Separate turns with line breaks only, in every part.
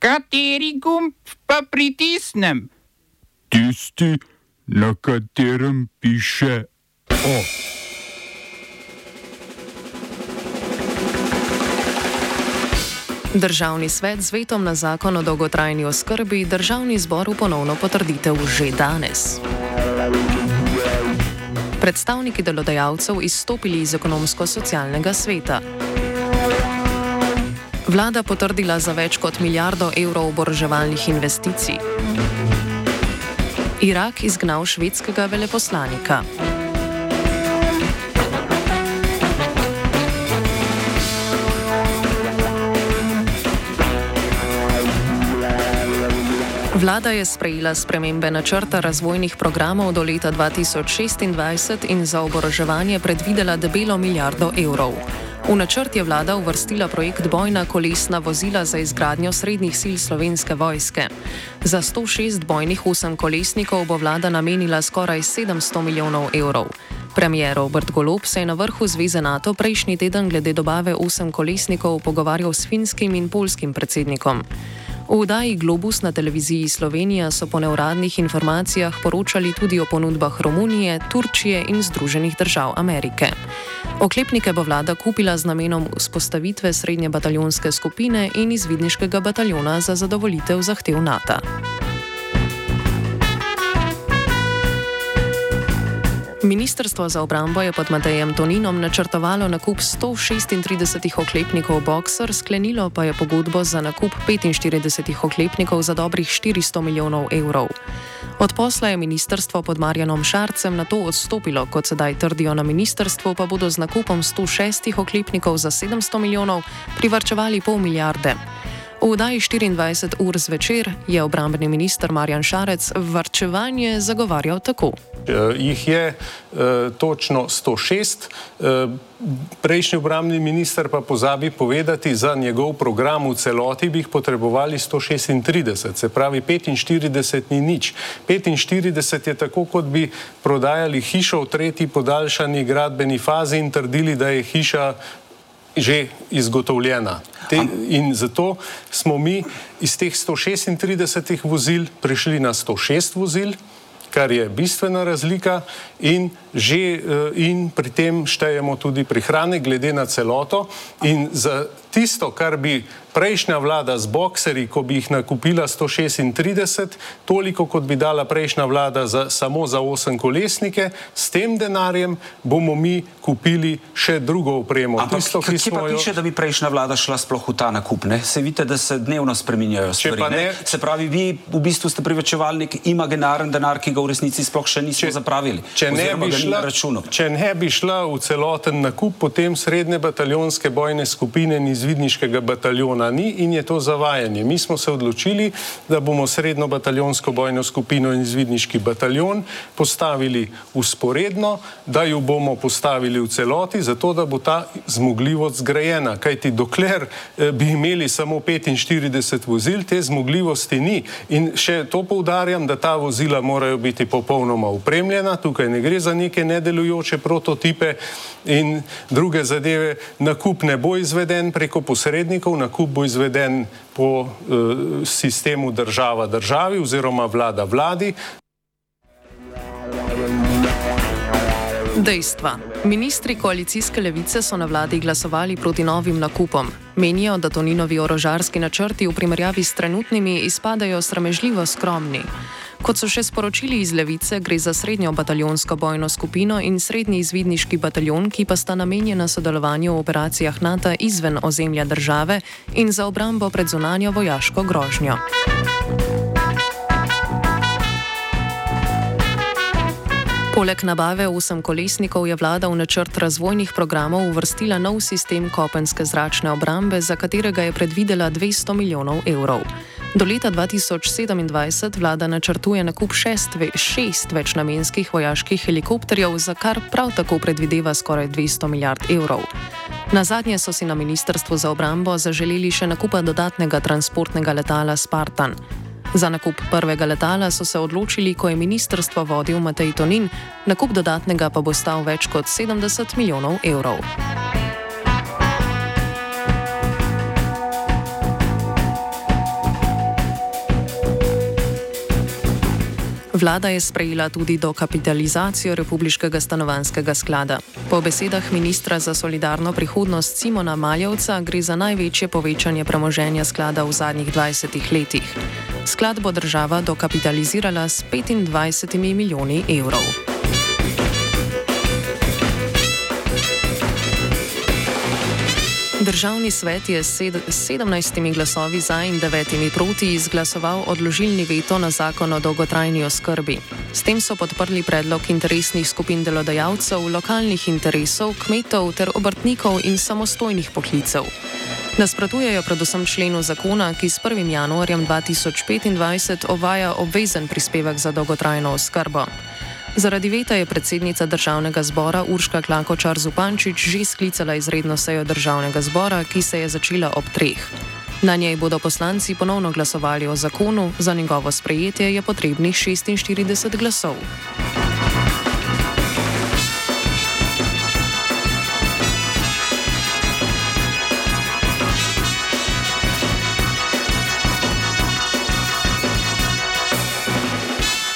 Kateri gumb pa pritisnem?
Tisti, na katerem piše O.
Državni svet z vetom na zakon o dolgotrajni oskrbi državni zbor v ponovno potrditev že danes. Predstavniki delodajalcev izstopili iz ekonomsko-socialnega sveta. Vlada potrdila za več kot milijardo evrov oboroževalnih investicij. Irak izgnal švedskega veleposlanika. Vlada je sprejela spremembe načrta razvojnih programov do leta 2026 in za oboroževanje predvidela debelo milijardo evrov. V načrt je vlada uvrstila projekt bojna kolesna vozila za izgradnjo srednjih sil slovenske vojske. Za 106 bojnih osemkolesnikov bo vlada namenila skoraj 700 milijonov evrov. Premijer Robert Golob se je na vrhu Zveze NATO prejšnji teden glede dobave osemkolesnikov pogovarjal s finskim in polskim predsednikom. V oddaji Globus na televiziji Slovenija so po neuradnih informacijah poročali tudi o ponudbah Romunije, Turčije in Združenih držav Amerike. Oklepnike bo vlada kupila z namenom vzpostavitve srednje bataljonske skupine in izvidniškega bataljona za zadovoljitev zahtev NATO. Ministrstvo za obrambo je pod Matejem Toninom načrtovalo nakup 136 oklepnikov Boxer, sklenilo pa je pogodbo za nakup 45 oklepnikov za dobrih 400 milijonov evrov. Od posla je ministrstvo pod Marjanom Šarcem na to odstopilo, kot sedaj trdijo na ministrstvu, pa bodo z nakupom 106 oklepnikov za 700 milijonov privrčevali pol milijarde. V oddaji 24 ur zvečer je obrambni minister Marjan Šarec vrčevanje zagovarjal tako.
Uh, jih je uh, točno 106. Uh, prejšnji obrambni minister pa pozabi povedati, za njegov program v celoti bi jih potrebovali 136, se pravi 45 ni nič. 45 je tako, kot bi prodajali hišo v tretji podaljšani gradbeni fazi in trdili, da je hiša že izgotovljena. Te, in zato smo mi iz teh 136 vozil prišli na 106 vozil, kar je bistvena razlika in, že, eh, in pri tem štejemo tudi prihrane glede na celoto in za tisto, kar bi prejšnja vlada z bokseri, ko bi jih nakupila 136, toliko kot bi dala prejšnja vlada za, samo za 8 kolesnike, s tem denarjem bomo mi kupili še drugo opremo.
Ampak tisto, ki smo jo... piše, da bi prejšnja vlada šla sploh v ta nakup, ne? Se vidite, da se dnevno spreminjajo stvari, ne? Ne... Se pravi, vi v bistvu ste privečevali nek imaginaren denar, ki ga v resnici sploh še nismo če, zapravili.
Če ne, bi šla, če ne bi šla v celoten nakup, potem srednje bataljonske bojne skupine in izvidniške vojaškega bataljona ni in je to zavajanje. Mi smo se odločili, da bomo srednjo bataljonsko bojno skupino in izvidniški bataljon postavili usporedno, da jo bomo postavili v celoti, zato da bo ta zmogljivost zgrajena. Kajti dokler eh, bi imeli samo 45 vozil, te zmogljivosti ni. In še to poudarjam, da ta vozila morajo biti popolnoma upremljena, tukaj ne gre za neke nedelujoče prototipe in druge zadeve. Nakup ne bo izveden preko posrednikov, nakup bo izveden po uh, sistemu država državi oziroma vlada vladi.
Dejstva. Ministri koalicijske levice so na vladi glasovali proti novim nakupom. Menijo, da Toninovi orožarski načrti v primerjavi s trenutnimi izpadajo sramežljivo skromni. Kot so še sporočili iz Levice, gre za srednjo bataljonsko bojno skupino in srednji izvidniški bataljon, ki pa sta namenjena sodelovanju v operacijah NATO izven ozemlja države in za obrambo pred zunanjo vojaško grožnjo. Poleg nabave osem kolesnikov je vlada v načrt razvojnih programov uvrstila nov sistem kopenske zračne obrambe, za katerega je predvidela 200 milijonov evrov. Do leta 2027 vlada načrtuje nakup šest, šest večnamenskih vojaških helikopterjev, za kar prav tako predvideva skoraj 200 milijard evrov. Na zadnje so si na Ministrstvu za obrambo zaželeli še nakupa dodatnega transportnega letala Spartan. Za nakup prvega letala so se odločili, ko je ministrstvo vodil Matej Tonin, nakup dodatnega pa bo stal več kot 70 milijonov evrov. Vlada je sprejela tudi dokapitalizacijo Republiškega stanovanskega sklada. Po besedah ministra za solidarno prihodnost Simona Maljevca gre za največje povečanje premoženja sklada v zadnjih 20 letih. Sklad bo država dokapitalizirala s 25 milijoni evrov. Državni svet je s 17 glasovi za in 9 proti izglasoval odložilni veto na zakon o dolgotrajni oskrbi. S tem so podprli predlog interesnih skupin delodajalcev, lokalnih interesov, kmetov ter obrtnikov in samostojnih poklicev. Nasprotujejo predvsem členu zakona, ki s 1. januarjem 2025 uvaja obvezen prispevek za dolgotrajno oskrbo. Zaradi veta je predsednica državnega zbora Urška Klakočar Zupančič že sklicala izredno sejo državnega zbora, ki se je začela ob treh. Na njej bodo poslanci ponovno glasovali o zakonu, za njegovo sprejetje je potrebnih 46 glasov.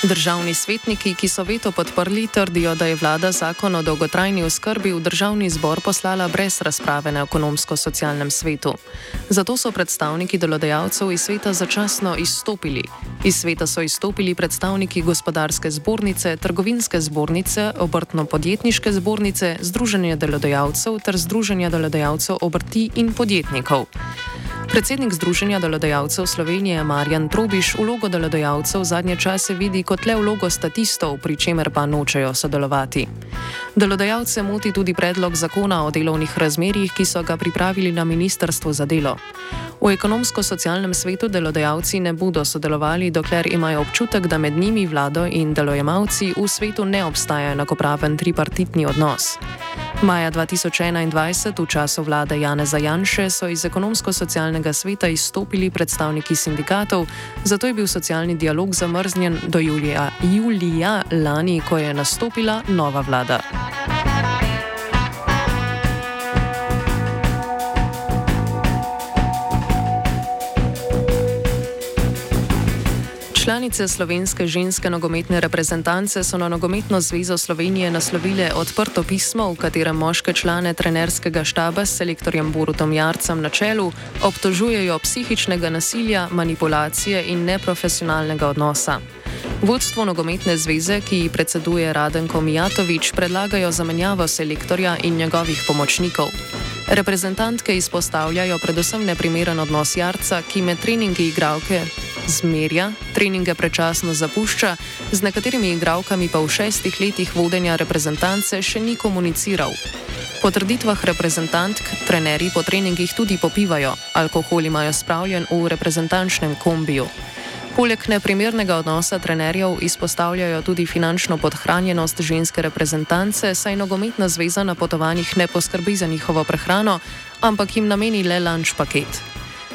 Državni svetniki, ki so veto podprli, trdijo, da je vlada zakon o dolgotrajni oskrbi v državni zbor poslala brez razprave na ekonomsko-socialnem svetu. Zato so predstavniki delodajalcev iz sveta začasno izstopili. Iz sveta so izstopili predstavniki gospodarske zbornice, trgovinske zbornice, obrtno-podjetniške zbornice, Združenja delodajalcev ter Združenja delodajalcev obrti in podjetnikov. Predsednik Združenja delodajalcev Slovenije Marjan Trobiš vlogo delodajalcev v zadnje čase vidi kot le vlogo statistov, pri čemer pa nočejo sodelovati. Delodajalce moti tudi predlog zakona o delovnih razmerjih, ki so ga pripravili na Ministrstvu za delo. V ekonomsko-socialnem svetu delodajalci ne bodo sodelovali, dokler imajo občutek, da med njimi vlado in delojemalci v svetu ne obstaja enakopraven tripartitni odnos. Maja 2021, v času vlade Janeza Janše, so iz ekonomsko-socialnega sveta izstopili predstavniki sindikatov, zato je bil socialni dialog zamrznjen do julija, julija lani, ko je nastopila nova vlada. Članice slovenske ženske nogometne reprezentance so na Nogometno zvezo Slovenije naslovile odprto pismo, v katerem moške člane trenerskega štaba s selektorjem Borutom Jarcem na čelu obtožujejo psihičnega nasilja, manipulacije in neprofesionalnega odnosa. Vodstvo nogometne zveze, ki ji predseduje Radenko Mijatovič, predlagajo zamenjavo selektorja in njegovih pomočnikov. Reprezentantke izpostavljajo predvsem neprimeren odnos Jarca, ki med treningi igralke zmerja, treninge prečasno zapušča, z nekaterimi igralkami pa v šestih letih vodenja reprezentance še ni komuniciral. Po trditvah reprezentantk, trenerji po treningih tudi popivajo, alkohol imajo spravljen v reprezentančnem kombiju. Poleg neprimernega odnosa trenerjev izpostavljajo tudi finančno podhranjenost ženske reprezentance, saj nogometna zveza na potovanjih ne poskrbi za njihovo prehrano, ampak jim nameni le lunch paket.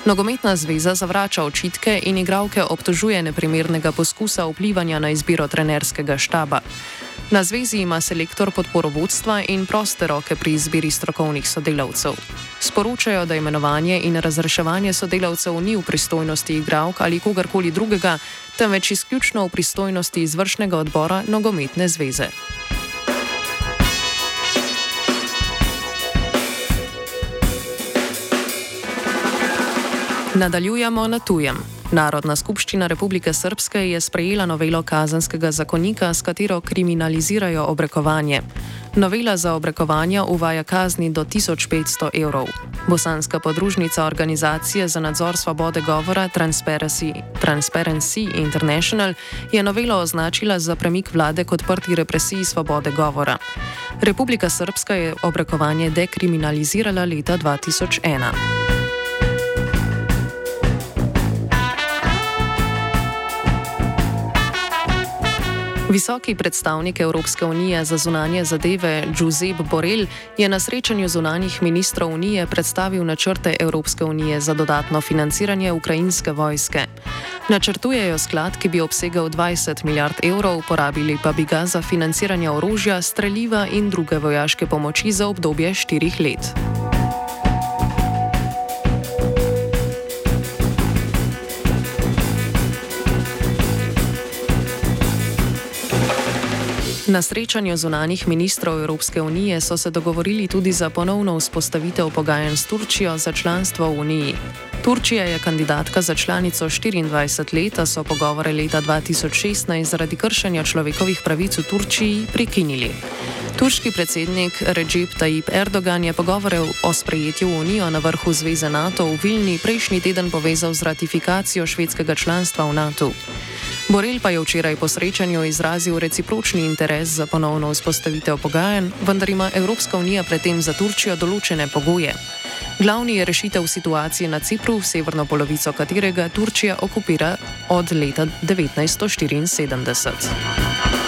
Nogometna zveza zavrača očitke in igralke obtožuje neprimernega poskusa vplivanja na izbiro trenerskega štaba. Na zvezi ima selektor podporo vodstva in proste roke pri izbiri strokovnih sodelavcev. Sporočajo, da imenovanje in razreševanje sodelavcev ni v pristojnosti igralk ali kogarkoli drugega, temveč izključno v pristojnosti izvršnega odbora nogometne zveze. Nadaljujemo na tujem. Narodna skupščina Republike Srpske je sprejela novelo kazanskega zakonika, s katero kriminalizirajo obrekovanje. Novela za obrekovanje uvaja kazni do 1500 evrov. Bosanska podružnica organizacije za nadzor svobode govora Transparency, Transparency International je novelo označila za premik vlade kot prti represiji svobode govora. Republika Srpska je obrekovanje dekriminalizirala leta 2001. Visoki predstavnik Evropske unije za zunanje zadeve Giusepp Borrell je na srečanju zunanjih ministrov unije predstavil načrte Evropske unije za dodatno financiranje ukrajinske vojske. Načrtujejo sklad, ki bi obsegal 20 milijard evrov, porabili pa bi ga za financiranje orožja, streljiva in druge vojaške pomoči za obdobje štirih let. Na srečanju zunanih ministrov Evropske unije so se dogovorili tudi za ponovno vzpostavitev pogajanj s Turčijo za članstvo v Uniji. Turčija je kandidatka za članico 24 let, a so pogovore leta 2016 zaradi kršenja človekovih pravic v Turčiji prekinili. Turški predsednik Recep Tayyip Erdogan je pogovore o sprejetju v Unijo na vrhu Zveze NATO v Vilni prejšnji teden povezal z ratifikacijo švedskega članstva v NATO. Borel pa je včeraj po srečanju izrazil recipročni interes za ponovno vzpostavitev pogajanj, vendar ima Evropska unija predtem za Turčijo določene pogoje. Glavni je rešitev situacije na Cipru, severno polovico katerega Turčija okupira od leta 1974.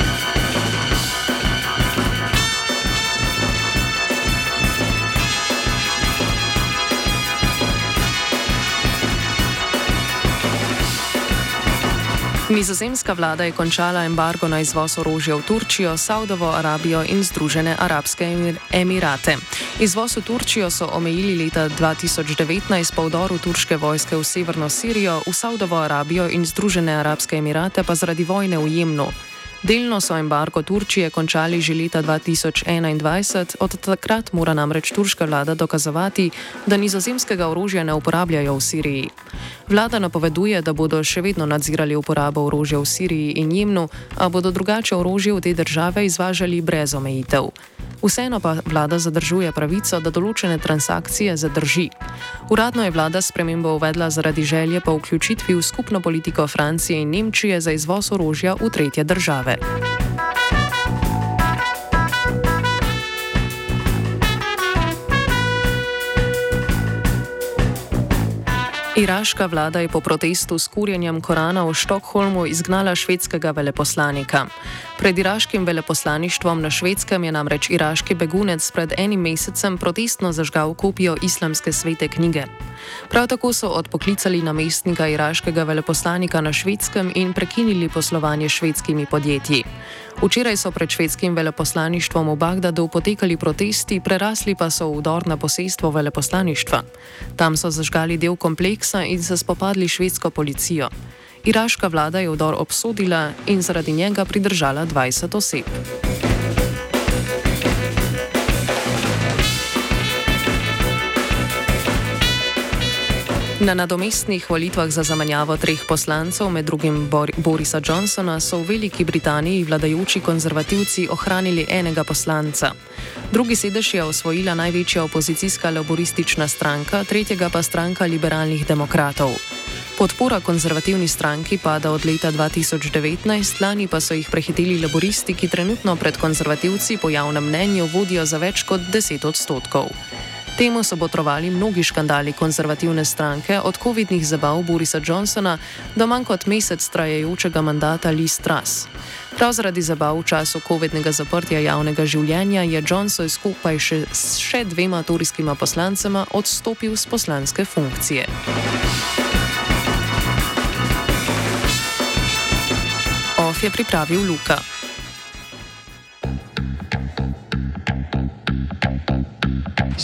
Nizozemska vlada je končala embargo na izvoz orožja v Turčijo, Saudovo Arabijo in Združene arabske emirate. Izvoz v Turčijo so omejili leta 2019 po vdoru turške vojske v severno Sirijo, v Saudovo Arabijo in Združene arabske emirate pa zaradi vojne v Jemnu. Delno so embargo Turčije končali že leta 2021, od takrat mora namreč turška vlada dokazovati, da nizozemskega orožja ne uporabljajo v Siriji. Vlada napoveduje, da bodo še vedno nadzirali uporabo orožja v Siriji in Jemnu, a bodo drugače orožje v te države izvažali brez omejitev. Vseeno pa vlada zadržuje pravico, da določene transakcije zadrži. Uradno je vlada spremembo uvedla zaradi želje po vključitvi v skupno politiko Francije in Nemčije za izvoz orožja v tretje države. Iraška vlada je po protestu s kurjenjem Korana v Štokholmu izgnala švedskega veleposlanika. Pred iraškim veleposlaništvom na švedskem je namreč iraški begunec pred enim mesecem protestno zažgal kopijo islamske svete knjige. Prav tako so odpoklicali namestnika iraškega veleposlanika na švedskem in prekinili poslovanje s švedskimi podjetji. Včeraj so pred švedskim veleposlaništvom v Bagdadu potekali protesti, prerasli pa so vdor na posestvo veleposlaništva. Tam so zažgali del kompleksa in se spopadli švedsko policijo. Iraška vlada je vdor obsodila in zaradi njega pridržala 20 oseb. Na nadomestnih volitvah za zamenjavo treh poslancev, med drugim Bor Borisa Johnsona, so v Veliki Britaniji vladajoči konzervativci ohranili enega poslanca. Drugi sedež je osvojila največja opozicijska laboristična stranka, tretjega pa stranka liberalnih demokratov. Podpora konzervativni stranki pada od leta 2019, lani pa so jih prehiteli laboristi, ki trenutno pred konzervativci po javnem mnenju vodijo za več kot 10 odstotkov. Temu so botrovali mnogi škandali konzervativne stranke, od COVID-nih zabav Borisa Johnsona do manj kot mesec trajajočega mandata Liz Truss. Prav zaradi zabav v času COVID-nega zaprtja javnega življenja je Johnson skupaj še s še dvema turijskima poslancema odstopil z poslanske funkcije. Of je pripravil Luka.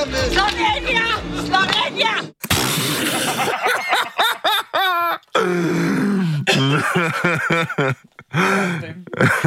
Slovenija! Slovenija!